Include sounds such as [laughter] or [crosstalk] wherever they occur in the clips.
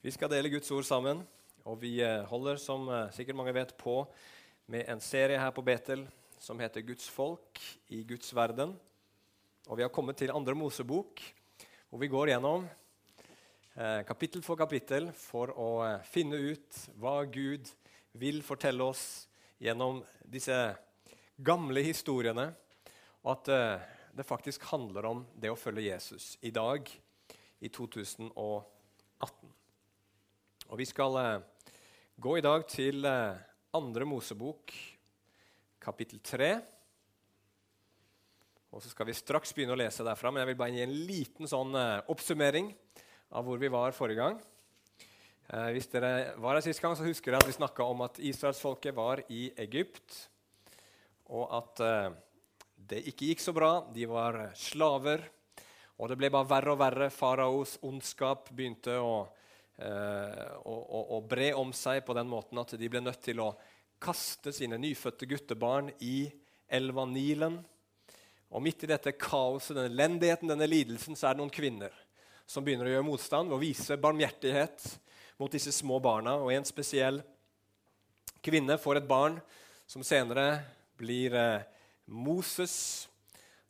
Vi skal dele Guds ord sammen, og vi eh, holder, som eh, sikkert mange vet, på med en serie her på Betel som heter Guds folk i Guds verden. Og vi har kommet til andre Mosebok, hvor vi går gjennom eh, kapittel for kapittel for å finne ut hva Gud vil fortelle oss gjennom disse gamle historiene, og at det faktisk handler om det å følge Jesus i dag, i 2018. Og Vi skal eh, gå i dag til eh, andre Mosebok, kapittel 3. Og så skal vi straks begynne å lese derfra, men jeg vil bare gi en liten sånn eh, oppsummering av hvor vi var forrige gang. Eh, hvis dere var her sist gang, så husker dere at vi snakka om at israelsfolket var i Egypt, og at det ikke gikk så bra. De var slaver, og det ble bare verre og verre. Faraos ondskap begynte å og, og, og, bre om seg på den måten at de ble nødt til å kaste sine nyfødte guttebarn i elva Nilen. Og midt i dette kaoset, denne elendigheten, denne lidelsen, så er det noen kvinner som begynner å gjøre motstand og vise barmhjertighet mot disse små barna. Og en spesiell kvinne får et barn som senere blir eh, Moses.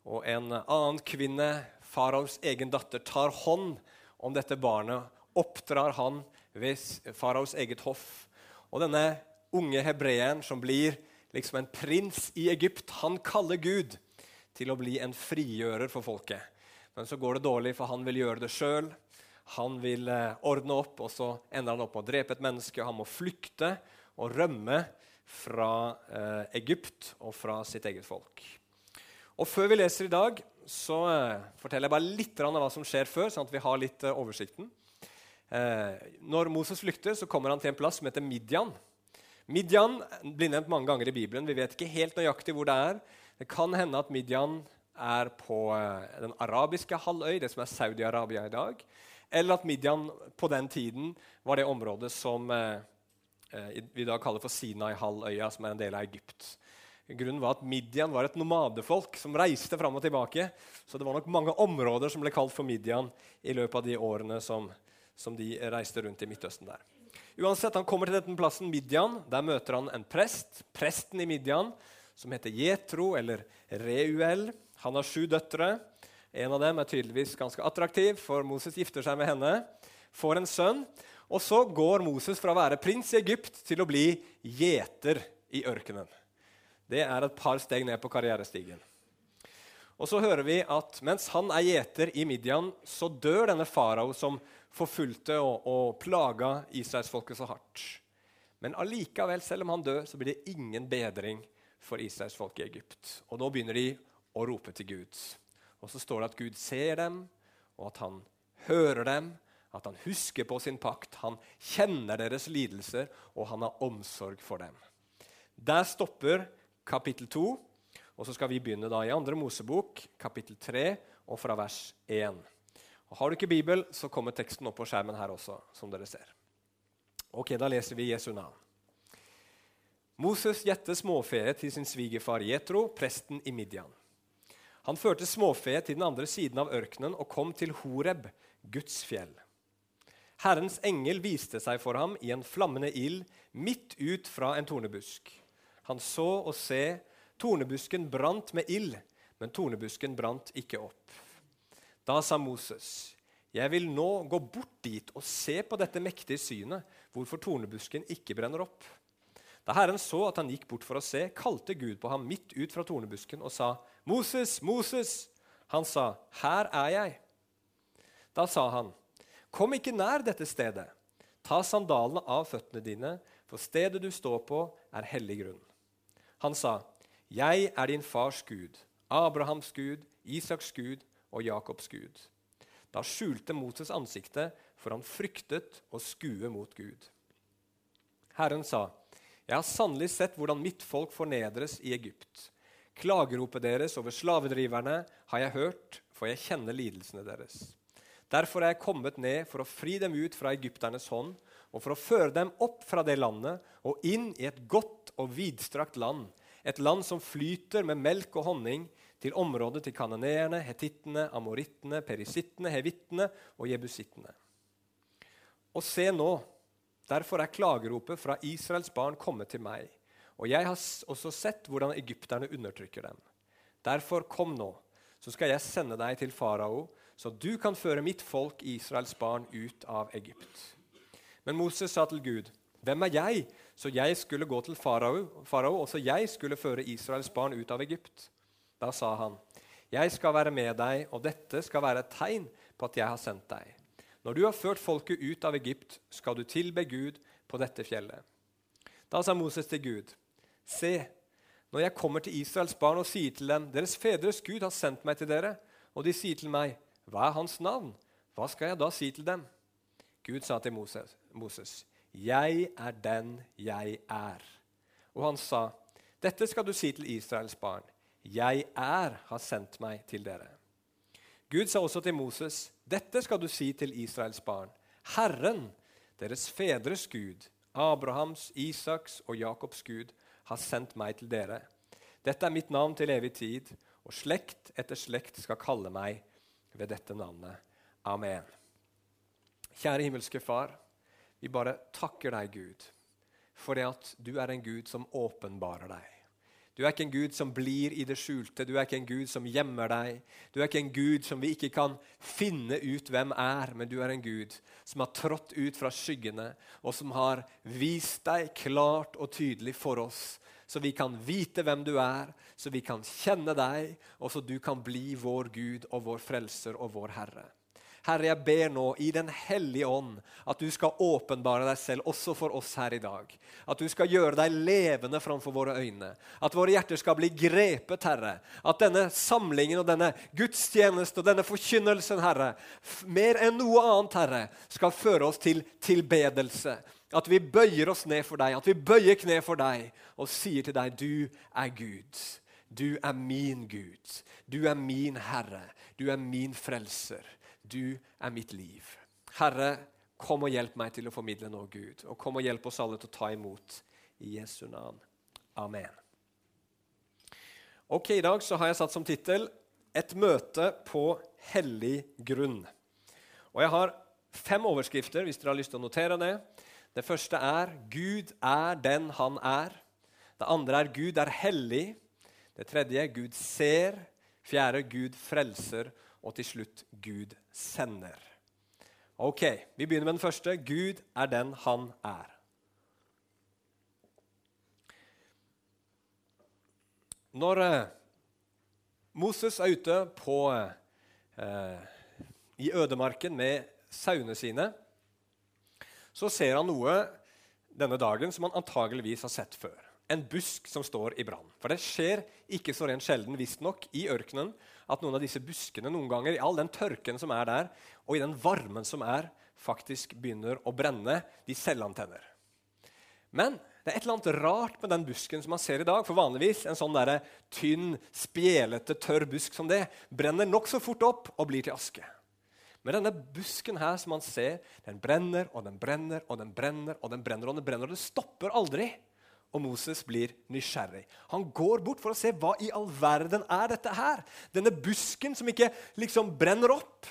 Og en annen kvinne, faraos egen datter, tar hånd om dette barnet oppdrar han ved faraos eget hoff. Og denne unge hebreeren som blir liksom en prins i Egypt, han kaller Gud til å bli en frigjører for folket. Men så går det dårlig, for han vil gjøre det sjøl. Han vil eh, ordne opp, og så ender han opp med å drepe et menneske. Han må flykte og rømme fra eh, Egypt og fra sitt eget folk. Og Før vi leser i dag, så eh, forteller jeg bare litt av hva som skjer før, sånn at vi har litt eh, oversikten. Eh, når Moses flykter, så kommer han til en plass som heter Midian. Midian blir nevnt mange ganger i Bibelen. Vi vet ikke helt nøyaktig hvor det er. Det kan hende at Midian er på eh, den arabiske halvøy, det som er Saudi-Arabia i dag. Eller at Midian på den tiden var det området som eh, vi da kaller for Sinai-halvøya, som er en del av Egypt. Grunnen var at Midian var et nomadefolk som reiste fram og tilbake. Så det var nok mange områder som ble kalt for Midian i løpet av de årene som som de reiste rundt i Midtøsten der. Uansett, Han kommer til denne plassen, Midian. Der møter han en prest, presten i Midian, som heter Jetro, eller Reuel. Han har sju døtre. En av dem er tydeligvis ganske attraktiv, for Moses gifter seg med henne. Får en sønn. Og så går Moses fra å være prins i Egypt til å bli gjeter i ørkenen. Det er et par steg ned på karrierestigen. Og så hører vi at mens han er gjeter i Midian, så dør denne farao som forfulgte og, og plaga israelsfolket så hardt. Men allikevel, selv om han dør, så blir det ingen bedring for israelsfolket i Egypt. Og nå begynner de å rope til Gud. Og så står det at Gud ser dem, og at han hører dem, at han husker på sin pakt. Han kjenner deres lidelser, og han har omsorg for dem. Der stopper kapittel 2, og så skal vi begynne da i andre Mosebok, kapittel 3, og fra vers 1. Og Har du ikke Bibel, så kommer teksten opp på skjermen her også. som dere ser. Ok, Da leser vi Jesu navn. Moses gjette småfe til sin svigerfar Jetro, presten i Midian. Han førte småfe til den andre siden av ørkenen og kom til Horeb, Guds fjell. Herrens engel viste seg for ham i en flammende ild midt ut fra en tornebusk. Han så og se, tornebusken brant med ild, men tornebusken brant ikke opp. Da sa Moses, 'Jeg vil nå gå bort dit og se på dette mektige synet, hvorfor tornebusken ikke brenner opp.' Da Herren så at han gikk bort for å se, kalte Gud på ham midt ut fra tornebusken og sa, 'Moses, Moses!' Han sa, 'Her er jeg.' Da sa han, 'Kom ikke nær dette stedet. Ta sandalene av føttene dine, for stedet du står på, er hellig grunn.' Han sa, 'Jeg er din fars Gud, Abrahams Gud, Isaks Gud og Jakobs Gud. Da skjulte Moses ansiktet, for han fryktet å skue mot Gud. Herren sa, Jeg har sannelig sett hvordan mitt folk fornedres i Egypt. Klageropet deres over slavedriverne har jeg hørt, for jeg kjenner lidelsene deres. Derfor er jeg kommet ned for å fri dem ut fra egypternes hånd og for å føre dem opp fra det landet og inn i et godt og vidstrakt land, et land som flyter med melk og honning, til området til kanoneerne, hetittene, amorittene, perisittene, hevittene og jebusittene. Og se nå, derfor er klageropet fra Israels barn kommet til meg. Og jeg har også sett hvordan egypterne undertrykker dem. Derfor kom nå, så skal jeg sende deg til farao, så du kan føre mitt folk, Israels barn, ut av Egypt. Men Moses sa til Gud, hvem er jeg, så jeg skulle gå til farao, og så jeg skulle føre Israels barn ut av Egypt? Da sa han, jeg skal være med deg, og dette skal være et tegn på at jeg har sendt deg. Når du har ført folket ut av Egypt, skal du tilbe Gud på dette fjellet. Da sa Moses til Gud, se, når jeg kommer til Israels barn og sier til dem, deres fedres Gud har sendt meg til dere, og de sier til meg, hva er hans navn? Hva skal jeg da si til dem? Gud sa til Moses, Moses jeg er den jeg er. Og han sa, dette skal du si til Israels barn. Jeg er har sendt meg til dere. Gud sa også til Moses, dette skal du si til Israels barn. Herren, deres fedres Gud, Abrahams, Isaks og Jakobs Gud, har sendt meg til dere. Dette er mitt navn til evig tid, og slekt etter slekt skal kalle meg ved dette navnet. Amen. Kjære himmelske Far, vi bare takker deg, Gud, for det at du er en Gud som åpenbarer deg. Du er ikke en Gud som blir i det skjulte, du er ikke en Gud som gjemmer deg. Du er ikke en Gud som vi ikke kan finne ut hvem er, men du er en Gud som har trådt ut fra skyggene, og som har vist deg klart og tydelig for oss, så vi kan vite hvem du er, så vi kan kjenne deg, og så du kan bli vår Gud og vår frelser og vår Herre. Herre, jeg ber nå i Den hellige ånd at du skal åpenbare deg selv også for oss her i dag. At du skal gjøre deg levende framfor våre øyne. At våre hjerter skal bli grepet, Herre. At denne samlingen og denne gudstjeneste og denne forkynnelsen, Herre, mer enn noe annet, Herre, skal føre oss til tilbedelse. At vi bøyer oss ned for deg, at vi bøyer kne for deg og sier til deg, du er Gud. Du er min Gud. Du er min Herre. Du er min frelser. Du er mitt liv. Herre, kom og hjelp meg til å formidle nå, Gud. Og kom og hjelp oss alle til å ta imot i Jesu navn. Amen. Ok, I dag så har jeg satt som tittel 'Et møte på hellig grunn'. Og Jeg har fem overskrifter hvis dere har lyst til å notere det. Det første er 'Gud er den han er'. Det andre er 'Gud er hellig'. Det tredje 'Gud ser'. Fjerde 'Gud frelser' og til slutt Gud sender. Ok, Vi begynner med den første. Gud er den han er. Når eh, Moses er ute på, eh, i ødemarken med sauene sine, så ser han noe denne dagen som han antageligvis har sett før. En busk som står i brann. For det skjer ikke så rent sjelden visstnok i ørkenen at noen av disse buskene noen ganger, i all den tørken som er der, og i den varmen som er, faktisk begynner å brenne. De selvantenner. Men det er et eller annet rart med den busken som man ser i dag. For vanligvis en sånn der, tynn, spjelete, tørr busk som det brenner nokså fort opp og blir til aske. Men denne busken her som man ser, den brenner og den brenner og den brenner og den brenner, og den brenner, og det stopper aldri. Og Moses blir nysgjerrig. Han går bort for å se hva i all verden er dette her. Denne busken som ikke liksom brenner opp.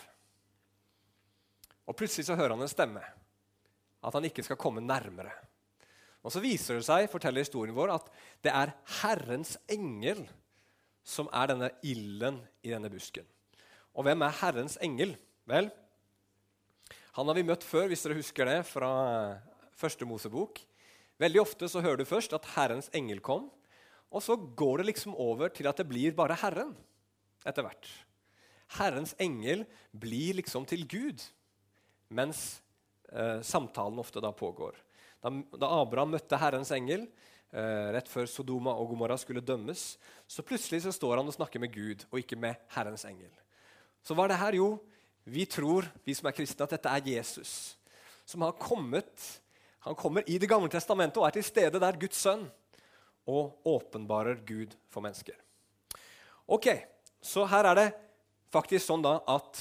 Og Plutselig så hører han en stemme. At han ikke skal komme nærmere. Og Så viser det seg forteller historien vår, at det er Herrens engel som er denne ilden i denne busken. Og hvem er Herrens engel? Vel, han har vi møtt før, hvis dere husker det, fra første Mosebok. Veldig ofte så hører du først at Herrens engel kom, og så går det liksom over til at det blir bare Herren etter hvert. Herrens engel blir liksom til Gud, mens eh, samtalen ofte da pågår. Da, da, Abraham møtte Herrens engel eh, rett før Sodoma og Gomorra skulle dømmes, så plutselig så står han og snakker med Gud og ikke med Herrens engel. Så hva er det her? Jo, vi tror, vi som er kristne, at dette er Jesus, som har kommet han kommer i Det gamle testamentet og er til stede der Guds sønn og åpenbarer Gud for mennesker. Ok, Så her er det faktisk sånn da at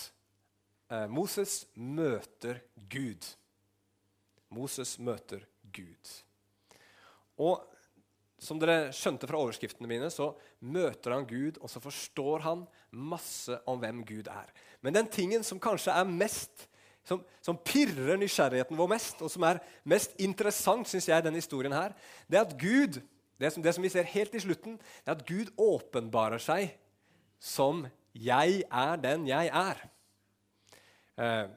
eh, Moses møter Gud. Moses møter Gud. Og som dere skjønte fra overskriftene mine, så møter han Gud, og så forstår han masse om hvem Gud er. Men den tingen som kanskje er mest som, som pirrer nysgjerrigheten vår mest, og som er mest interessant, syns jeg, denne historien her, det er at Gud det som, det som vi ser helt i slutten, det er at Gud åpenbarer seg som 'jeg er den jeg er'. Eh,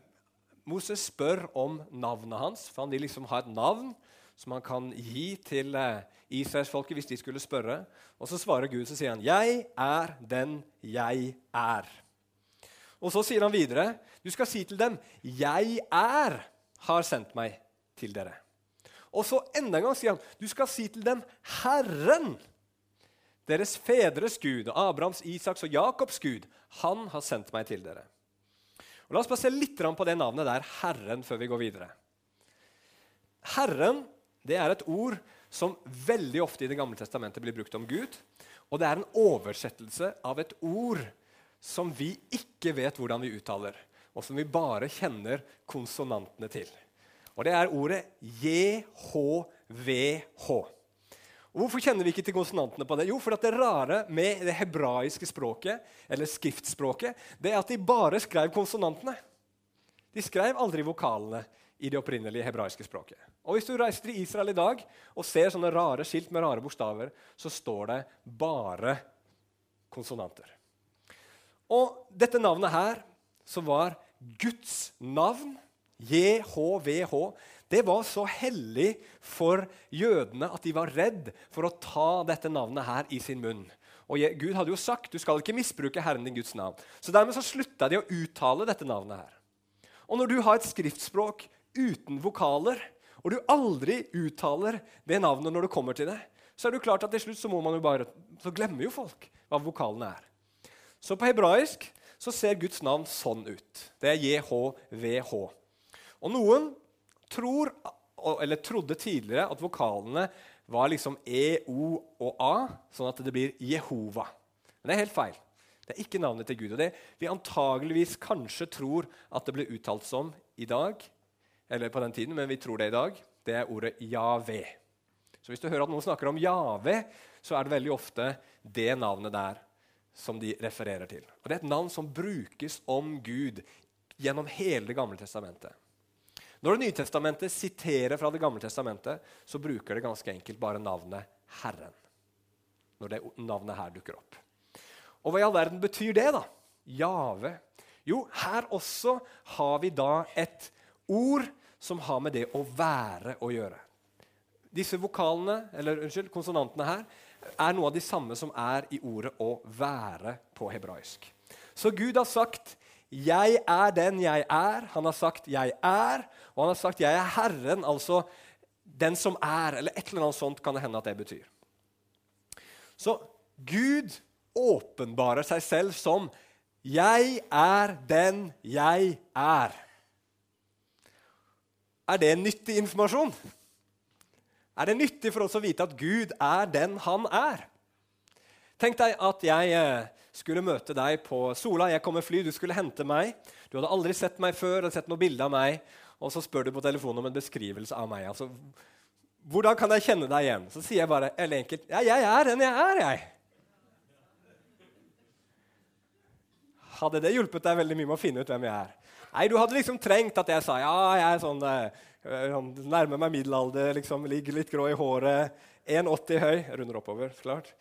Moses spør om navnet hans, for han vil liksom ha et navn som han kan gi til eh, israelsfolket hvis de skulle spørre. Og så svarer Gud så sier han, 'Jeg er den jeg er'. Og så sier han videre, 'Du skal si til dem, 'Jeg er har sendt meg til dere'. Og så enda en gang sier han, 'Du skal si til dem, 'Herren', deres fedres Gud, Abrahams, Isaks og Jakobs Gud, han har sendt meg til dere. Og La oss bare se litt på det navnet der, Herren, før vi går videre. Herren det er et ord som veldig ofte i Det gamle testamentet blir brukt om Gud. Og det er en oversettelse av et ord som vi ikke vet hvordan vi uttaler, og som vi bare kjenner konsonantene til. Og det er ordet JHVH. Hvorfor kjenner vi ikke til konsonantene på det? Jo, for det rare med det hebraiske språket, eller skriftspråket, det er at de bare skrev konsonantene. De skrev aldri vokalene i det opprinnelige hebraiske språket. Og Hvis du reiser til Israel i dag og ser sånne rare skilt med rare bokstaver, så står det bare konsonanter. Og dette navnet her, som var Guds navn, JHVH, det var så hellig for jødene at de var redd for å ta dette navnet her i sin munn. Og Gud hadde jo sagt du skal ikke misbruke Herren din Guds navn. Så Dermed så slutta de å uttale dette navnet her. Og når du har et skriftspråk uten vokaler, og du aldri uttaler det navnet når du kommer til det, så er det jo klart at til slutt så må man jo bare, så glemmer jo folk hva vokalene er. Så på hebraisk så ser Guds navn sånn ut. Det er JHVH. Og noen tror, eller trodde tidligere at vokalene var liksom E, O og A, sånn at det blir Jehova. Men det er helt feil. Det er ikke navnet til Gud. Og det vi antageligvis kanskje tror at det ble uttalt som i dag, eller på den tiden, men vi tror det i dag, det er ordet Jave. Så hvis du hører at noen snakker om Jave, så er det veldig ofte det navnet der som de refererer til. Og Det er et navn som brukes om Gud gjennom hele Det gamle testamentet. Når Det nye testamentet siterer fra Det gamle testamentet, så bruker det ganske enkelt bare navnet Herren. Når det navnet her dukker opp. Og hva i all verden betyr det, da? Jave. Jo, her også har vi da et ord som har med det å være å gjøre. Disse vokalene, eller unnskyld, konsonantene her er noe av de samme som er i ordet 'å være' på hebraisk. Så Gud har sagt 'Jeg er den jeg er'. Han har sagt 'jeg er', og han har sagt 'jeg er Herren', altså den som er, eller et eller annet sånt kan det hende at det betyr. Så Gud åpenbarer seg selv som 'Jeg er den jeg er'. Er det nyttig informasjon? Er det nyttig for oss å vite at Gud er den han er. Tenk deg at jeg eh, skulle møte deg på Sola. Jeg kom med fly, du skulle hente meg. Du hadde aldri sett meg før, hadde sett noe bilde av meg. Og så spør du på telefonen om en beskrivelse av meg. Altså, hvordan kan jeg kjenne deg igjen? Så sier jeg bare eller enkelt ja, jeg er den jeg er, jeg. Hadde det hjulpet deg veldig mye med å finne ut hvem jeg er? Nei, du hadde liksom trengt at jeg sa ja, jeg er sånn eh, nærmer meg middelalder, liksom, ligger litt grå i håret. 1,80 høy. Runder oppover, så klart.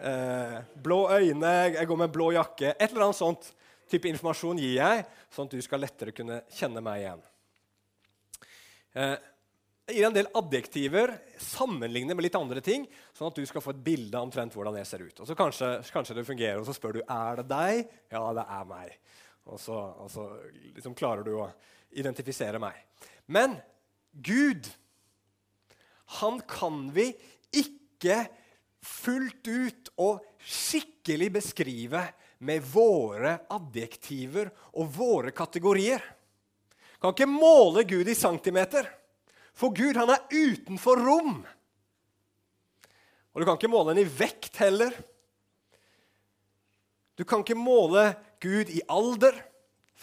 Eh, blå øyne, jeg går med blå jakke. Et eller annet sånt type informasjon gir jeg, sånn at du skal lettere kunne kjenne meg igjen. Eh, jeg gir en del adjektiver, sammenligner med litt andre ting, sånn at du skal få et bilde av omtrent hvordan jeg ser ut. Og så kanskje, kanskje, det fungerer, og så spør du er det deg. Ja, det er meg. Og så, og så liksom klarer du å identifisere meg. Men Gud, han kan vi ikke fullt ut og skikkelig beskrive med våre adjektiver og våre kategorier. Kan ikke måle Gud i centimeter, for Gud han er utenfor rom. Og du kan ikke måle den i vekt heller. Du kan ikke måle Gud i alder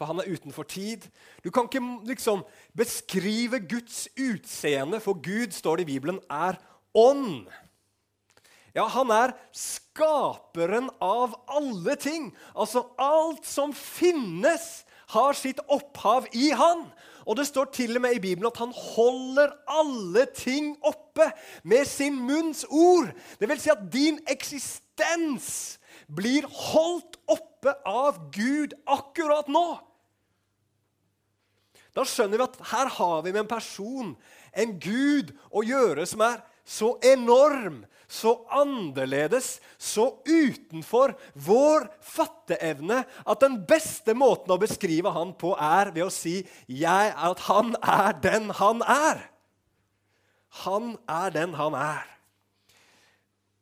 for han er utenfor tid. Du kan ikke liksom beskrive Guds utseende, for Gud, står det i Bibelen, er ånd. Ja, han er skaperen av alle ting. Altså alt som finnes, har sitt opphav i Han. Og det står til og med i Bibelen at han holder alle ting oppe med sin munns ord. Det vil si at din eksistens blir holdt oppe av Gud akkurat nå. Da skjønner vi at her har vi med en person, en Gud, å gjøre som er så enorm, så annerledes, så utenfor vår fatteevne at den beste måten å beskrive han på er ved å si jeg, at han er den han er. Han er den han er.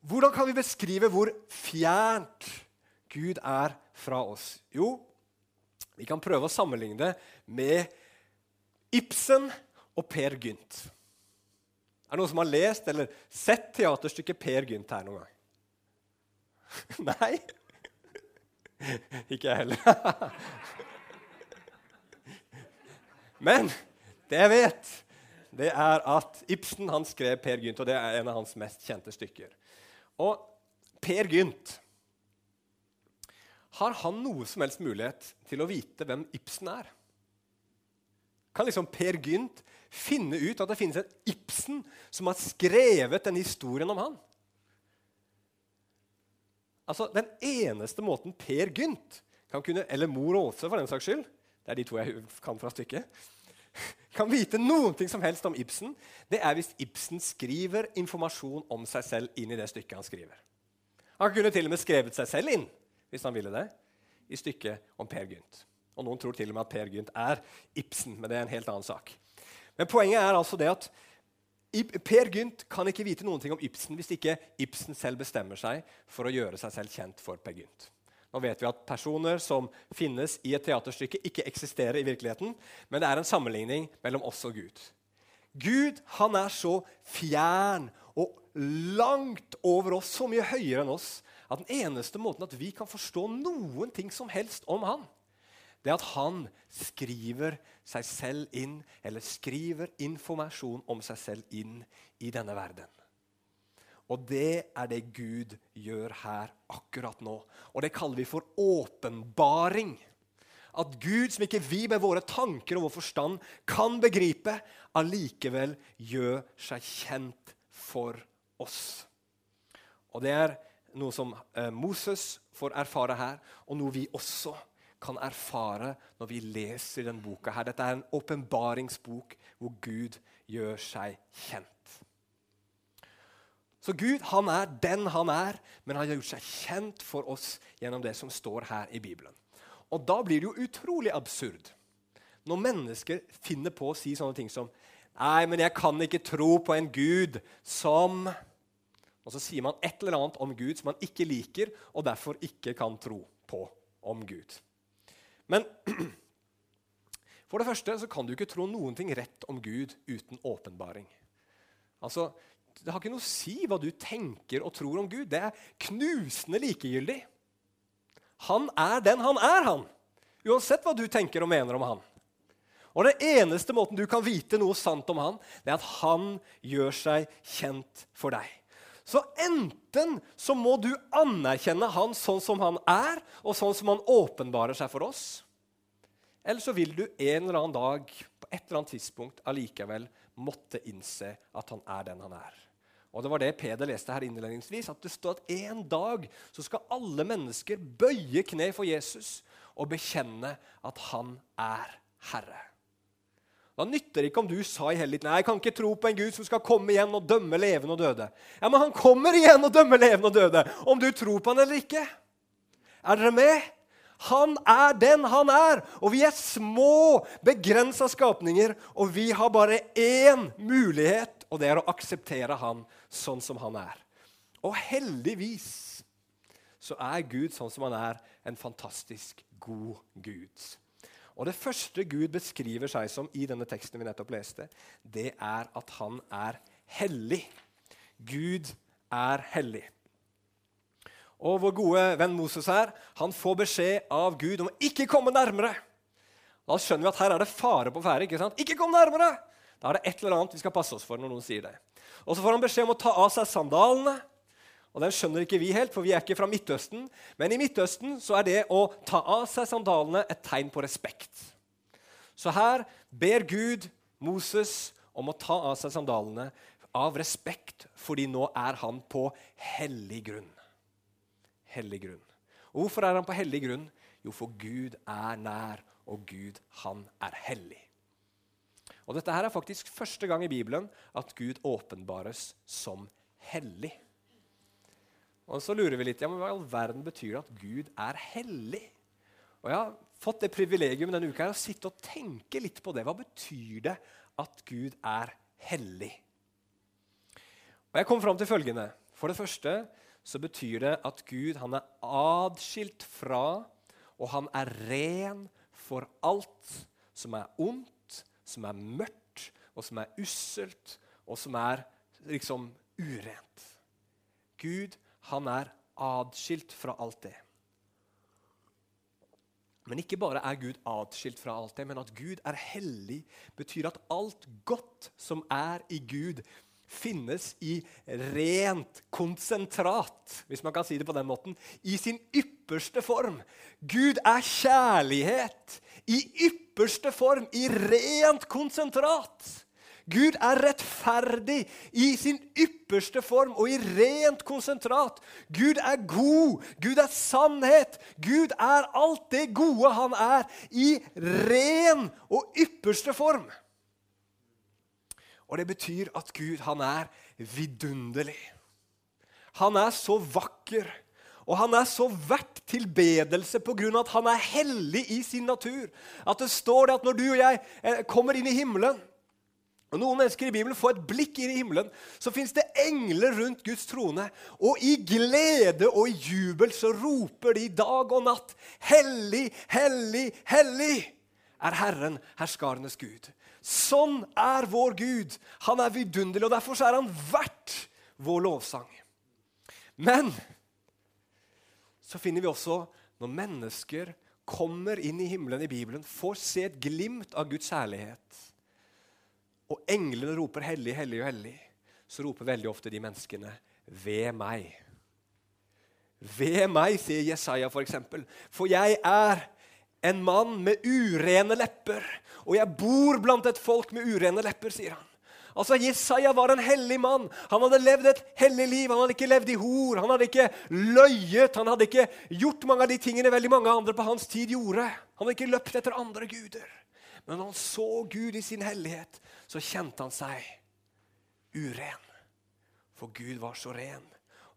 Hvordan kan vi beskrive hvor fjernt Gud er fra oss? Jo, vi kan prøve å sammenligne det med Ibsen og Per Gynt. Er det noen som har lest eller sett teaterstykket Per Gynt her noen gang? [laughs] Nei? [laughs] Ikke jeg heller. [laughs] Men det jeg vet, det er at Ibsen han skrev Per Gynt, og det er en av hans mest kjente stykker. Og Per Gynt Har han noe som helst mulighet til å vite hvem Ibsen er? Kan liksom Per Gynt finne ut at det finnes en Ibsen som har skrevet den historien om han? Altså, Den eneste måten Per Gynt kan kunne, eller mor Åse for den saks skyld, det er de to jeg kan fra stykket, [laughs] kan vite noen ting som helst om Ibsen, det er hvis Ibsen skriver informasjon om seg selv inn i det stykket han skriver. Han kunne til og med skrevet seg selv inn hvis han ville det, i stykket om Per Gynt. Og Noen tror til og med at Per Gynt er Ibsen, men det er en helt annen sak. Men poenget er altså det at Per Gynt kan ikke vite noen ting om Ibsen hvis ikke Ibsen selv bestemmer seg for å gjøre seg selv kjent for Per Gynt. Nå vet vi at Personer som finnes i et teaterstykke, ikke eksisterer i virkeligheten, men det er en sammenligning mellom oss og Gud. Gud han er så fjern og langt over oss, så mye høyere enn oss, at den eneste måten at vi kan forstå noen ting som helst om han, det at han skriver seg selv inn, eller skriver informasjon om seg selv inn i denne verden. Og det er det Gud gjør her akkurat nå. Og det kaller vi for åpenbaring. At Gud, som ikke vi med våre tanker og vår forstand kan begripe, allikevel gjør seg kjent for oss. Og det er noe som eh, Moses får erfare her, og noe vi også kan erfare når vi leser denne boka. her. Dette er en åpenbaringsbok hvor Gud gjør seg kjent. Så Gud han er den han er, men han har gjort seg kjent for oss gjennom det som står her i Bibelen. Og Da blir det jo utrolig absurd når mennesker finner på å si sånne ting som Nei, men jeg kan ikke tro på en Gud som Og så sier man et eller annet om Gud som man ikke liker, og derfor ikke kan tro på om Gud. Men [clears throat] for det første så kan du ikke tro noen ting rett om Gud uten åpenbaring. Altså, Det har ikke noe å si hva du tenker og tror om Gud. Det er knusende likegyldig. Han er den han er, han. Uansett hva du tenker og mener om han. Og det eneste måten du kan vite noe sant om han, det er at han gjør seg kjent for deg. Så enten så må du anerkjenne han sånn som han er, og sånn som han åpenbarer seg for oss. Eller så vil du en eller annen dag på et eller annet tidspunkt allikevel måtte innse at han er den han er. Og Det var det Peder leste her innledningsvis, at det står at en dag så skal alle mennesker bøye kne for Jesus og bekjenne at han er Herre. Da nytter det ikke om du sa i hellig nei, jeg kan ikke tro på en Gud som skal komme igjen og dømme levende og døde. Ja, Men han kommer igjen og dømmer levende og døde, om du tror på han eller ikke. Er dere med? Han er den han er, og vi er små, begrensa skapninger. Og vi har bare én mulighet, og det er å akseptere han sånn som han er. Og heldigvis så er Gud sånn som han er, en fantastisk god Gud. Og Det første Gud beskriver seg som i denne teksten vi nettopp leste, det er at han er hellig. Gud er hellig. Og Vår gode venn Moses her, han får beskjed av Gud om å ikke komme nærmere. Da skjønner vi at her er det fare på ferde. Ikke sant? Ikke kom nærmere! Da er det et eller annet vi skal passe oss for når noen sier det. Og Så får han beskjed om å ta av seg sandalene. Og Den skjønner ikke vi helt, for vi er ikke fra Midtøsten. Men i Midtøsten så er det å ta av seg sandalene et tegn på respekt. Så her ber Gud Moses om å ta av seg sandalene av respekt, fordi nå er han på hellig grunn. Hellig grunn. Og Hvorfor er han på hellig grunn? Jo, for Gud er nær, og Gud, han er hellig. Og Dette her er faktisk første gang i Bibelen at Gud åpenbares som hellig. Og Så lurer vi litt ja, men hva i all verden betyr det at Gud er hellig. Og Jeg har fått det privilegium denne uka her å sitte og tenke litt på det. Hva betyr det at Gud er hellig? Og Jeg kom fram til følgende. For det første så betyr det at Gud han er adskilt fra, og han er ren for alt som er ondt som er mørkt, og som er usselt, og som er liksom urent. Gud, han er adskilt fra alt det. Men ikke bare er Gud adskilt fra alt det, men at Gud er hellig, betyr at alt godt som er i Gud, finnes i rent konsentrat, hvis man kan si det på den måten, i sin ypperste form. Gud er kjærlighet i ypperste form, i rent konsentrat. Gud er rettferdig i sin ypperste form og i rent konsentrat. Gud er god, Gud er sannhet, Gud er alt det gode han er, i ren og ypperste form. Og det betyr at Gud, han er vidunderlig. Han er så vakker, og han er så verdt tilbedelse pga. at han er hellig i sin natur. At det står det at når du og jeg eh, kommer inn i himmelen, og Noen mennesker i Bibelen får et blikk inn i himmelen, så fins det engler rundt Guds trone. Og i glede og i jubel så roper de dag og natt Hellig, hellig, hellig er Herren, herskarenes Gud. Sånn er vår Gud. Han er vidunderlig, og derfor er han verdt vår lovsang. Men så finner vi også når mennesker kommer inn i himmelen i Bibelen, får se et glimt av Guds herlighet, og englene roper 'hellig, hellig og hellig', så roper veldig ofte de menneskene 'ved meg'. Ved meg, sier Jesaja f.eks., for, for jeg er en mann med urene lepper, og jeg bor blant et folk med urene lepper, sier han. Altså, Jesaja var en hellig mann. Han hadde levd et hellig liv. Han hadde ikke levd i hor, han hadde ikke løyet, han hadde ikke gjort mange av de tingene veldig mange andre på hans tid gjorde. Han hadde ikke løpt etter andre guder. Men når han så Gud i sin hellighet, så kjente han seg uren. For Gud var så ren.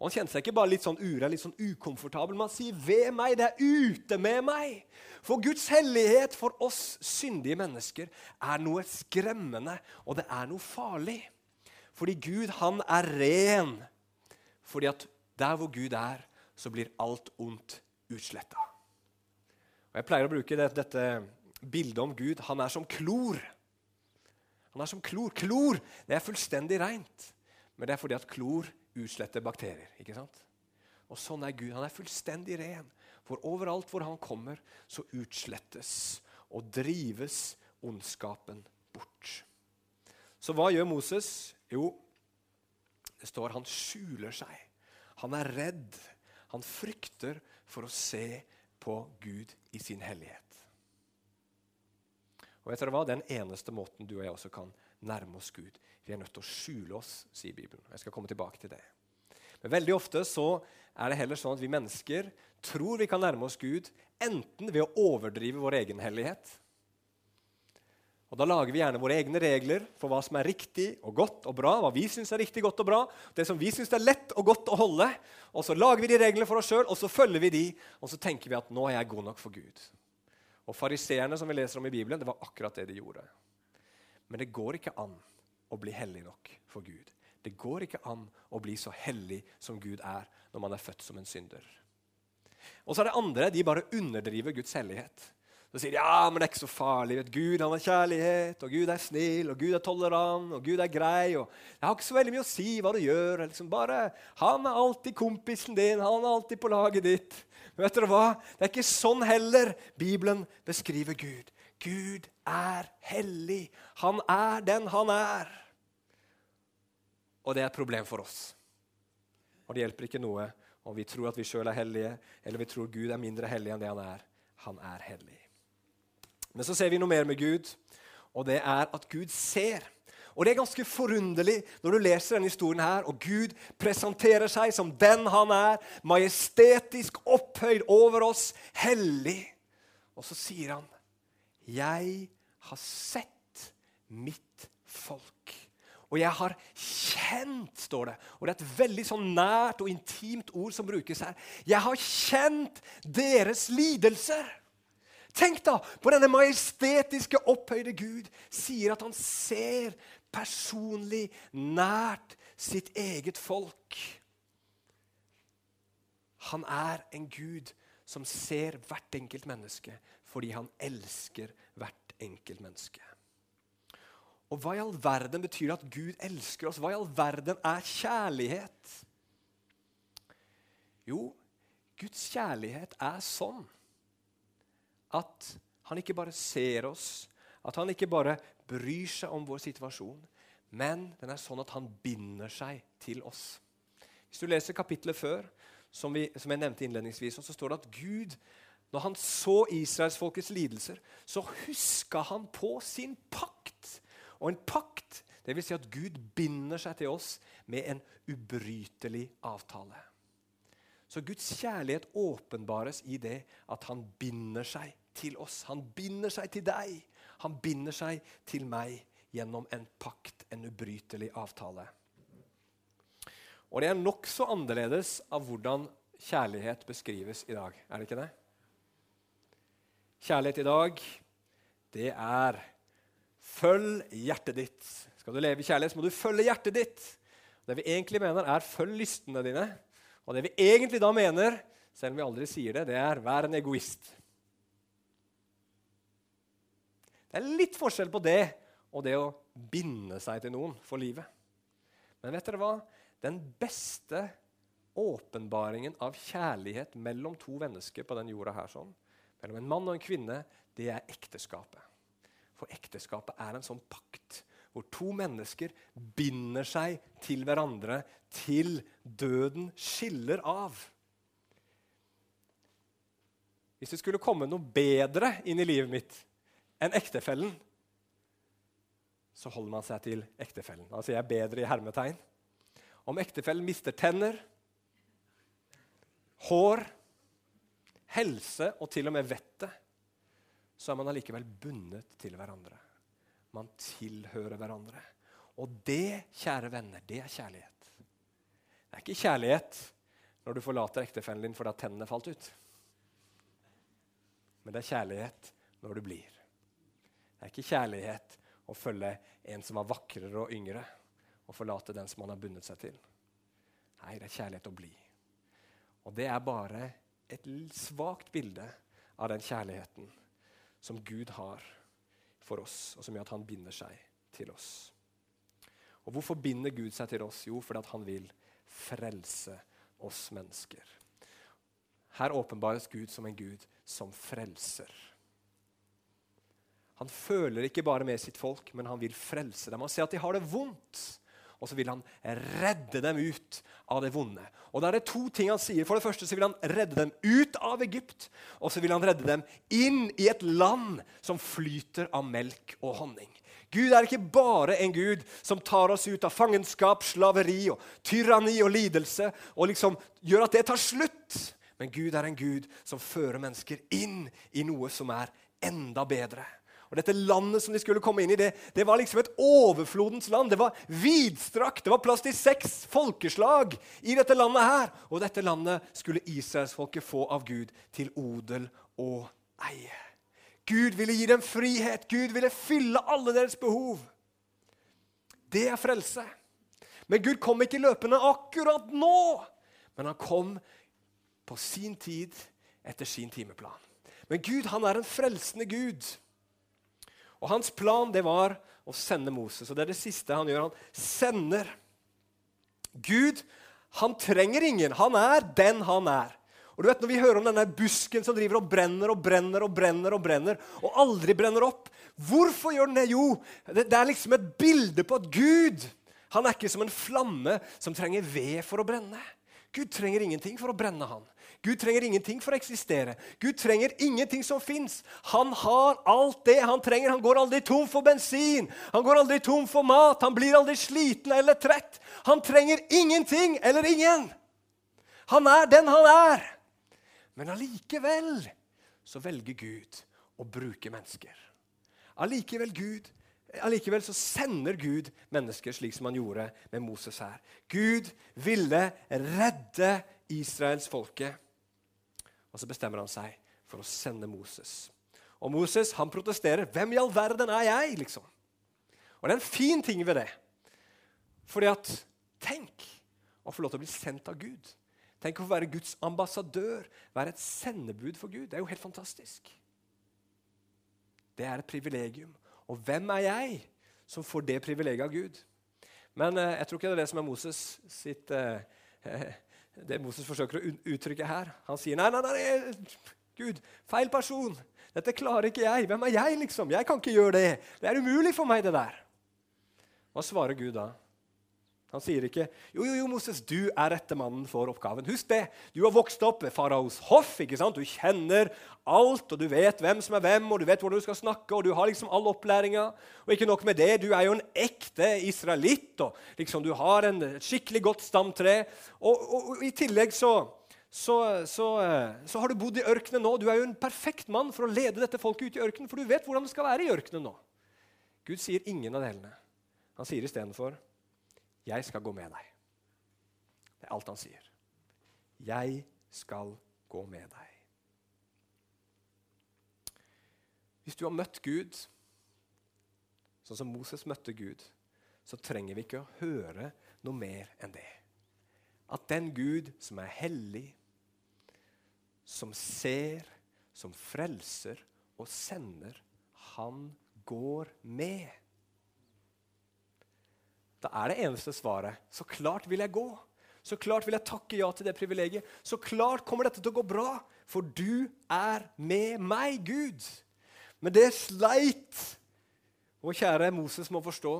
Og Han kjente seg ikke bare litt sånn uren, litt sånn ukomfortabel, men han sier 'ved meg', det er ute med meg. For Guds hellighet for oss syndige mennesker er noe skremmende, og det er noe farlig. Fordi Gud, han er ren. Fordi at der hvor Gud er, så blir alt ondt utsletta. Jeg pleier å bruke det, dette bildet om Gud. Han er som klor. Han er som klor. Klor det er fullstendig rent, Men det er fordi at klor utsletter bakterier. ikke sant? Og sånn er Gud. Han er fullstendig ren. For overalt hvor han kommer, så utslettes og drives ondskapen bort. Så hva gjør Moses? Jo, det står han skjuler seg. Han er redd. Han frykter for å se på Gud i sin hellighet. Og vet dere hva? Den eneste måten du og jeg også kan nærme oss Gud. Vi er nødt til å skjule oss, sier Bibelen. Jeg skal komme tilbake til det. Men veldig ofte så er det heller sånn at vi mennesker tror vi kan nærme oss Gud enten ved å overdrive vår egen hellighet. Og Da lager vi gjerne våre egne regler for hva som er riktig og godt og bra. hva vi synes er riktig, godt og bra, Det som vi syns er lett og godt å holde. Og Så lager vi de reglene for oss sjøl, og så følger vi de, og så tenker vi at nå er jeg god nok for Gud. Og Fariseerne som vi leser om i Bibelen, det var akkurat det de gjorde. Men det går ikke an å bli hellig nok for Gud. Det går ikke an å bli så hellig som Gud er når man er født som en synder. Og så er det andre. De bare underdriver Guds hellighet. Så sier de ja, men det er ikke så farlig. Vet, Gud han er kjærlighet, og Gud er snill, og Gud er tolerant, og Gud er grei. og Det har ikke så veldig mye å si hva du gjør. Liksom bare, Han er alltid kompisen din, han er alltid på laget ditt. Men vet dere hva? Det er ikke sånn heller Bibelen beskriver Gud. Gud er hellig. Han er den han er. Og det er et problem for oss. Og det hjelper ikke noe om vi tror at vi sjøl er hellige, eller vi tror Gud er mindre hellig enn det han er. Han er hellig. Men så ser vi noe mer med Gud, og det er at Gud ser. Og Det er ganske forunderlig når du leser denne historien her, og Gud presenterer seg som den han er, majestetisk opphøyd over oss, hellig. Og så sier han, 'Jeg har sett mitt folk'. Og jeg har kjent, står det. Og det er et veldig sånn nært og intimt ord som brukes her. Jeg har kjent deres lidelser. Tenk da på denne majestetiske, opphøyde Gud sier at han ser personlig, nært sitt eget folk. Han er en Gud som ser hvert enkelt menneske fordi han elsker hvert enkelt menneske. Og hva i all verden betyr at Gud elsker oss? Hva i all verden er kjærlighet? Jo, Guds kjærlighet er sånn at han ikke bare ser oss, at han ikke bare bryr seg om vår situasjon, men den er sånn at han binder seg til oss. Hvis du leser kapittelet før, som, vi, som jeg nevnte innledningsvis, så står det at Gud, når han så israelsfolkets lidelser, så huska han på sin pakt og en pakt, det vil Si at Gud binder seg til oss med en ubrytelig avtale. Så Guds kjærlighet åpenbares i det at han binder seg til oss. Han binder seg til deg. Han binder seg til meg gjennom en pakt, en ubrytelig avtale. Og det er nokså annerledes av hvordan kjærlighet beskrives i dag. Er det ikke det? Kjærlighet i dag, det er Følg hjertet ditt. Skal du leve i kjærlighet, så må du følge hjertet ditt. Det vi egentlig mener, er følg lystene dine. Og det vi egentlig da mener, selv om vi aldri sier det, det er vær en egoist. Det er litt forskjell på det og det å binde seg til noen for livet. Men vet dere hva? Den beste åpenbaringen av kjærlighet mellom to mennesker på den jorda her, sånn, mellom en mann og en kvinne, det er ekteskapet. For ekteskapet er en sånn pakt hvor to mennesker binder seg til hverandre til døden skiller av. Hvis det skulle komme noe bedre inn i livet mitt enn ektefellen, så holder man seg til ektefellen. Altså jeg er bedre i hermetegn. Om ektefellen mister tenner, hår, helse og til og med vettet, så er man allikevel bundet til hverandre. Man tilhører hverandre. Og det, kjære venner, det er kjærlighet. Det er ikke kjærlighet når du forlater ektefellen din fordi at tennene falt ut. Men det er kjærlighet når du blir. Det er ikke kjærlighet å følge en som er vakrere og yngre, og forlate den som man har bundet seg til. Nei, det er kjærlighet å bli. Og det er bare et svakt bilde av den kjærligheten som Gud har for oss, og som gjør at han binder seg til oss. Og Hvorfor binder Gud seg til oss? Jo, fordi han vil frelse oss mennesker. Her åpenbares Gud som en Gud som frelser. Han føler ikke bare med sitt folk, men han vil frelse dem. Han ser at de har det vondt og så vil han redde dem ut av det vonde. Og da er det to ting han sier. For det første så vil han redde dem ut av Egypt, og så vil han redde dem inn i et land som flyter av melk og honning. Gud er ikke bare en gud som tar oss ut av fangenskap, slaveri og tyranni og lidelse og liksom gjør at det tar slutt. Men Gud er en gud som fører mennesker inn i noe som er enda bedre. Og Dette landet som de skulle komme inn i, det, det var liksom et overflodens land. Det var vidstrakt. Det var plass til seks folkeslag i dette landet her. Og dette landet skulle israelsfolket få av Gud til odel og eie. Gud ville gi dem frihet. Gud ville fylle alle deres behov. Det er frelse. Men Gud kom ikke løpende akkurat nå. Men han kom på sin tid etter sin timeplan. Men Gud han er en frelsende Gud. Og Hans plan det var å sende Moses. Og det er det siste han gjør. Han sender. Gud han trenger ingen. Han er den han er. Og du vet, Når vi hører om denne busken som driver og brenner og brenner og brenner og brenner, og aldri brenner opp Hvorfor gjør den det? Jo, det, det er liksom et bilde på at Gud han er ikke som en flamme som trenger ved for å brenne. Gud trenger ingenting for å brenne han. Gud trenger ingenting for å eksistere. Gud trenger ingenting som fins. Han har alt det han trenger. Han går aldri tom for bensin, han går aldri tom for mat, han blir aldri sliten eller trett. Han trenger ingenting eller ingen. Han er den han er. Men allikevel så velger Gud å bruke mennesker. Allikevel Gud Allikevel så sender Gud mennesker slik som han gjorde med Moses her. Gud ville redde Israels folke. Og så bestemmer han seg for å sende Moses. Og Moses han protesterer. 'Hvem i all verden er jeg?' liksom. Og det er en fin ting ved det. Fordi at Tenk å få lov til å bli sendt av Gud. Tenk å få være Guds ambassadør, være et sendebud for Gud. Det er jo helt fantastisk. Det er et privilegium. Og hvem er jeg som får det privilegiet av Gud? Men eh, jeg tror ikke det er det som er Moses sitt eh, [laughs] det Moses forsøker å uttrykke her. Han sier nei, nei, nei, Gud, feil person. Dette klarer ikke jeg. Hvem er jeg, liksom? Jeg kan ikke gjøre det. Det er umulig for meg, det der. Hva svarer Gud da? Han sier ikke jo, jo, jo, Moses, du er rette mannen for oppgaven. Husk det. Du har vokst opp ved faraos hoff. ikke sant? Du kjenner alt, og du vet hvem som er hvem, og du vet hvordan du skal snakke. og Du har liksom all opplæringa. Og ikke nok med det, du er jo en ekte israelitt. og liksom Du har en skikkelig godt stamtre. Og, og, og i tillegg så, så, så, så, har du bodd i ørkenen nå. Du er jo en perfekt mann for å lede dette folket ut i ørkenen, for du vet hvordan det skal være i ørkenen nå. Gud sier ingen av delene. Han sier istedenfor 'Jeg skal gå med deg'. Det er alt han sier. 'Jeg skal gå med deg'. Hvis du har møtt Gud sånn som Moses møtte Gud, så trenger vi ikke å høre noe mer enn det. At den Gud som er hellig, som ser, som frelser og sender, han går med. Da er det eneste svaret så klart vil jeg gå. Så klart vil jeg takke ja til det privilegiet. Så klart kommer dette til å gå bra, for du er med meg, Gud. Men det er sleit vår kjære Moses må forstå,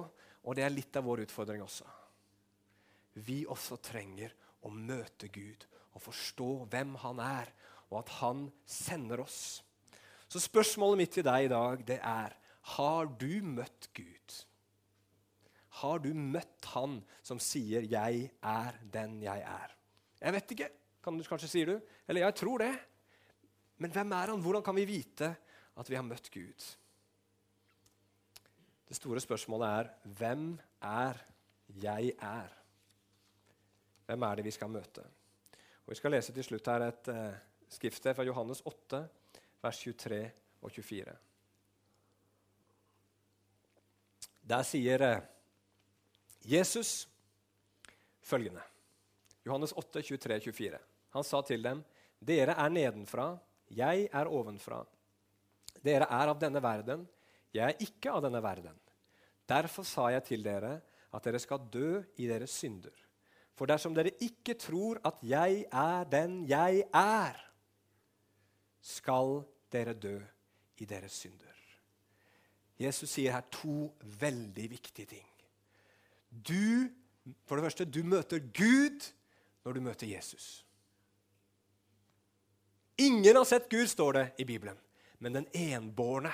og det er litt av vår utfordring også. Vi også trenger å møte Gud og forstå hvem han er, og at han sender oss. Så spørsmålet mitt til deg i dag det er har du møtt Gud? Har du møtt han som sier 'Jeg er den jeg er'? Jeg vet ikke, kan du, kanskje sier du. Eller jeg tror det. Men hvem er han? Hvordan kan vi vite at vi har møtt Gud? Det store spørsmålet er hvem er jeg er? Hvem er det vi skal møte? Og Vi skal lese til slutt her et uh, skriftsted fra Johannes 8, vers 23 og 24. Der sier uh, Jesus følgende. Johannes 8, 23, 24. Han sa til dem, 'Dere er nedenfra, jeg er ovenfra.' 'Dere er av denne verden, jeg er ikke av denne verden.' 'Derfor sa jeg til dere at dere skal dø i deres synder.' 'For dersom dere ikke tror at jeg er den jeg er,' 'skal dere dø i deres synder.' Jesus sier her to veldig viktige ting. Du, for det første, du møter Gud når du møter Jesus. Ingen har sett Gud, står det i Bibelen. Men den enbårne,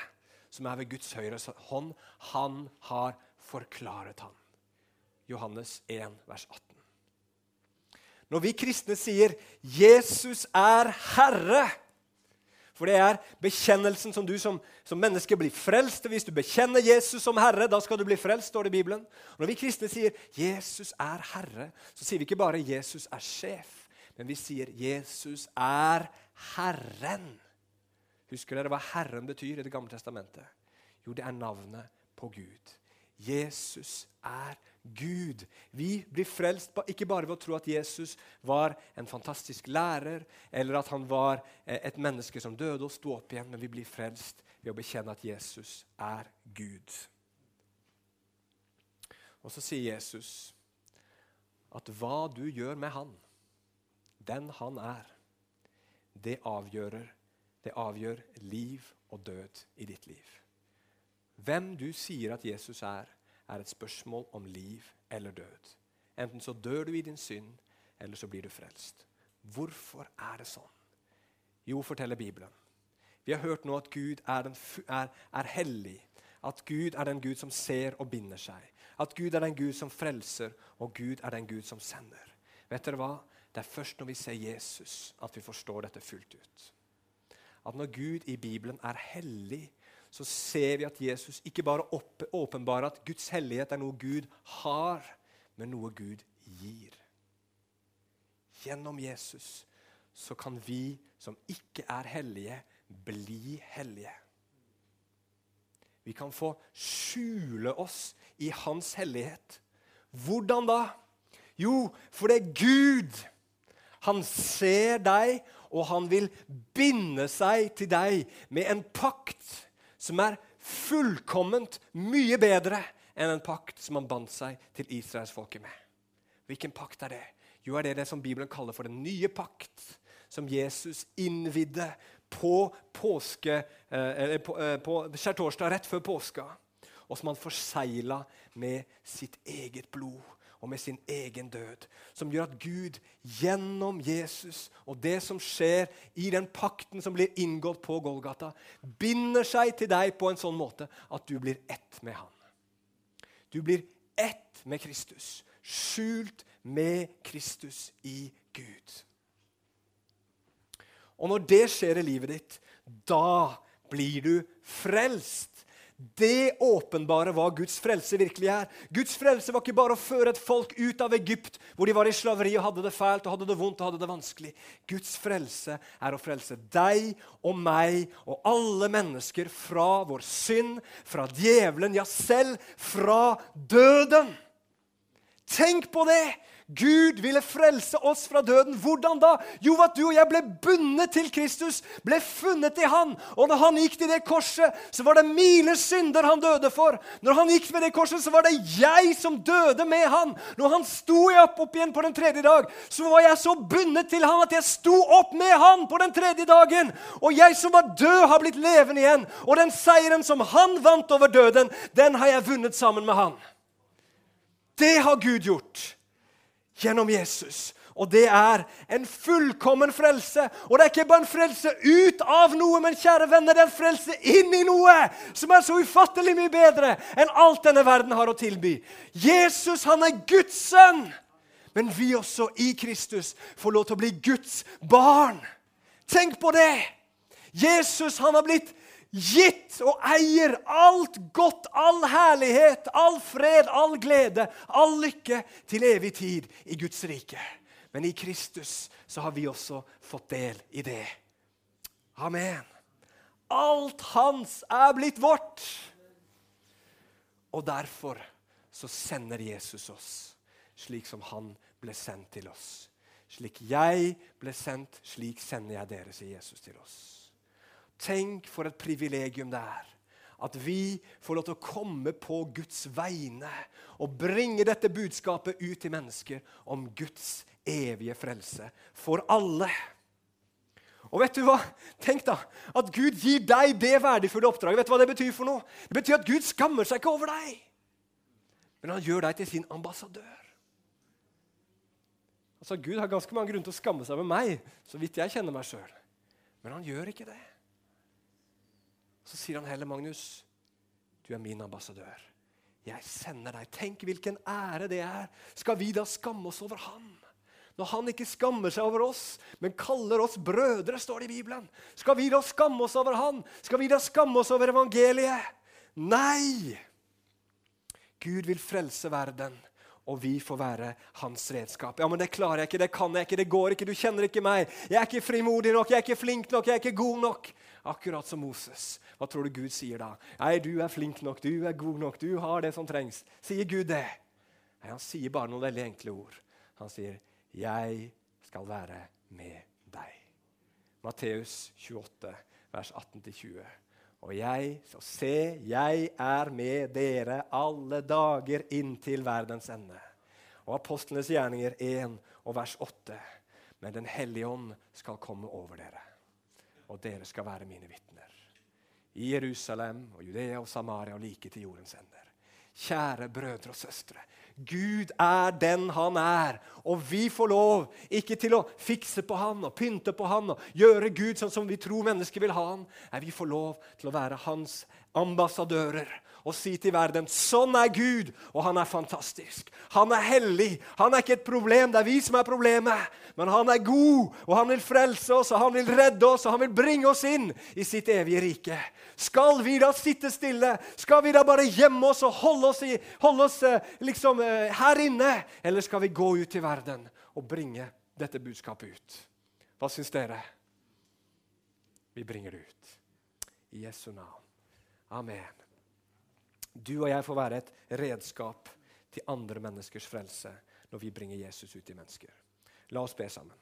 som er ved Guds høyre hånd, han har forklaret han. Johannes 1, vers 18. Når vi kristne sier 'Jesus er Herre', for det er bekjennelsen som du som, som menneske blir frelst Hvis du bekjenner Jesus som Herre, da skal du bli frelst, står det i Bibelen. Og når vi kristne sier 'Jesus er Herre', så sier vi ikke bare 'Jesus er sjef', men vi sier 'Jesus er Herren'. Husker dere hva Herren betyr i Det gamle testamentet? Jo, det er navnet på Gud. Jesus er Gud. Vi blir frelst ikke bare ved å tro at Jesus var en fantastisk lærer, eller at han var eh, et menneske som døde og sto opp igjen, men vi blir frelst ved å bekjenne at Jesus er Gud. Og så sier Jesus at hva du gjør med han, den han er, det avgjør, det avgjør liv og død i ditt liv. Hvem du sier at Jesus er, er et spørsmål om liv eller død. Enten så dør du i din synd, eller så blir du frelst. Hvorfor er det sånn? Jo, forteller Bibelen. Vi har hørt nå at Gud er, den, er, er hellig. At Gud er den Gud som ser og binder seg. At Gud er den Gud som frelser, og Gud er den Gud som sender. Vet dere hva? Det er først når vi ser Jesus, at vi forstår dette fullt ut. At når Gud i Bibelen er hellig, så ser vi at Jesus ikke bare åpenbarer at Guds hellighet er noe Gud har, men noe Gud gir. Gjennom Jesus så kan vi som ikke er hellige, bli hellige. Vi kan få skjule oss i Hans hellighet. Hvordan da? Jo, for det er Gud. Han ser deg, og han vil binde seg til deg med en pakt som er fullkomment mye bedre enn en pakt som han bandt seg til israelsfolket med. Hvilken pakt er det? Jo, er det det som Bibelen kaller for den nye pakt, som Jesus innvidde på påske, eh, på, eh, på skjærtorsdag rett før påska, og som han forsegla med sitt eget blod og med sin egen død. Som gjør at Gud gjennom Jesus og det som skjer i den pakten som blir inngått på Golgata, binder seg til deg på en sånn måte at du blir ett med Han. Du blir ett med Kristus, skjult med Kristus i Gud. Og når det skjer i livet ditt, da blir du frelst. Det åpenbare hva Guds frelse virkelig er. Guds frelse var ikke bare å føre et folk ut av Egypt, hvor de var i slaveri og hadde det fælt og hadde det vondt og hadde det vanskelig. Guds frelse er å frelse deg og meg og alle mennesker fra vår synd, fra djevelen, ja, selv fra døden. Tenk på det! Gud ville frelse oss fra døden. Hvordan da? Jo, at du og jeg ble bundet til Kristus, ble funnet i Han. Og når han gikk til det korset, så var det mine synder han døde for. Når han gikk ved det korset, så var det jeg som døde med han. Når han sto opp, opp igjen på den tredje dag, så var jeg så bundet til han at jeg sto opp med han på den tredje dagen. Og jeg som var død, har blitt levende igjen. Og den seieren som han vant over døden, den har jeg vunnet sammen med han. Det har Gud gjort gjennom Jesus. Og det er en fullkommen frelse. Og det er ikke bare en frelse ut av noe, men kjære venner, det er en frelse inn i noe som er så ufattelig mye bedre enn alt denne verden har å tilby. Jesus, han er Guds sønn. Men vi også i Kristus får lov til å bli Guds barn. Tenk på det! Jesus han har blitt gitt og eier alt godt, all herlighet, all fred, all glede, all lykke til evig tid i Guds rike. Men i Kristus så har vi også fått del i det. Amen. Alt hans er blitt vårt. Og derfor så sender Jesus oss slik som han ble sendt til oss. Slik jeg ble sendt, slik sender jeg dere, sier Jesus til oss. Tenk for et privilegium det er. At vi får lov til å komme på Guds vegne og bringe dette budskapet ut til mennesker om Guds evige frelse for alle. Og vet du hva? Tenk da, At Gud gir deg det verdifulle oppdraget. Vet du hva Det betyr for noe? Det betyr at Gud skammer seg ikke over deg. Men han gjør deg til sin ambassadør. Altså, Gud har ganske mange grunner til å skamme seg over meg, så vidt jeg kjenner meg sjøl. Men han gjør ikke det. Så sier han heller, Magnus, du er min ambassadør. Jeg sender deg. Tenk hvilken ære det er. Skal vi da skamme oss over ham? Når han ikke skammer seg over oss, men kaller oss brødre, står det i Bibelen. Skal vi da skamme oss over han? Skal vi da skamme oss over evangeliet? Nei! Gud vil frelse verden, og vi får være hans redskap. Ja, men Det klarer jeg ikke, det kan jeg ikke, det går ikke, du kjenner ikke meg. Jeg er ikke frimodig nok, jeg er ikke flink nok, jeg er ikke god nok. Akkurat som Moses. Hva tror du Gud sier da? Nei, du er flink nok, du er god nok, du har det som trengs. Sier Gud det? Nei, Han sier bare noen veldig enkle ord. Han sier, 'Jeg skal være med deg'. Matteus 28, vers 18-20. Og jeg, så se, jeg er med dere alle dager inntil verdens ende. Og apostlenes gjerninger 1 og vers 8. Men Den hellige ånd skal komme over dere og dere skal være mine vitner. I Jerusalem og Judea og Samaria og like til jordens ender. Kjære brødre og søstre. Gud er den han er. Og vi får lov ikke til å fikse på han og pynte på han og gjøre Gud sånn som vi tror mennesker vil ha han. Nei, vi får lov til å være hans ambassadører og si til verden sånn er Gud, og han er fantastisk. Han er hellig. Han er ikke et problem, det er vi som er problemet. Men han er god, og han vil frelse oss, og han vil redde oss, og han vil bringe oss inn i sitt evige rike. Skal vi da sitte stille? Skal vi da bare gjemme oss og holde oss, i, holde oss eh, liksom eh, her inne? Eller skal vi gå ut i verden og bringe dette budskapet ut? Hva syns dere? Vi bringer det ut. I Jesu navn. Amen. Du og jeg får være et redskap til andre menneskers frelse når vi bringer Jesus ut i mennesker. La oss be sammen.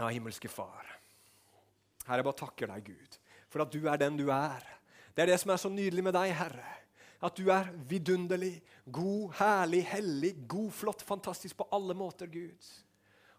Ja, himmelske Far. Herre, jeg bare takker deg, Gud, for at du er den du er. Det er det som er så nydelig med deg, Herre. At du er vidunderlig, god, herlig, hellig, god, flott, fantastisk på alle måter, Gud.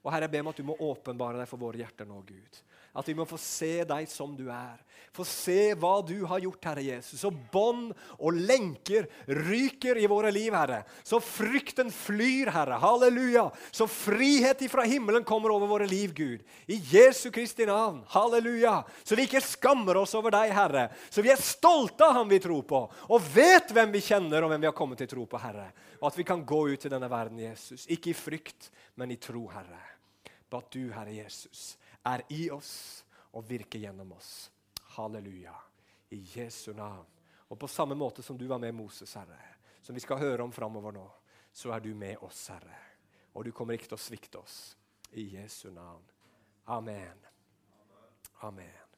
Og Herre, jeg ber om at du må åpenbare deg for våre hjerter nå, Gud. At vi må få se deg som du er. Få se hva du har gjort, Herre Jesus. Så bånd og lenker ryker i våre liv, Herre. Så frykten flyr, Herre. Halleluja. Så frihet ifra himmelen kommer over våre liv, Gud. I Jesu Kristi navn. Halleluja. Så vi ikke skammer oss over deg, Herre. Så vi er stolte av ham vi tror på, og vet hvem vi kjenner, og hvem vi har kommet til tro på, Herre. Og at vi kan gå ut i denne verden, Jesus. Ikke i frykt, men i tro, Herre. At du, Herre Jesus, er i oss og virker gjennom oss. Halleluja. I Jesu navn. Og på samme måte som du var med Moses, Herre, som vi skal høre om framover nå, så er du med oss, Herre. Og du kommer ikke til å svikte oss. I Jesu navn. Amen. Amen.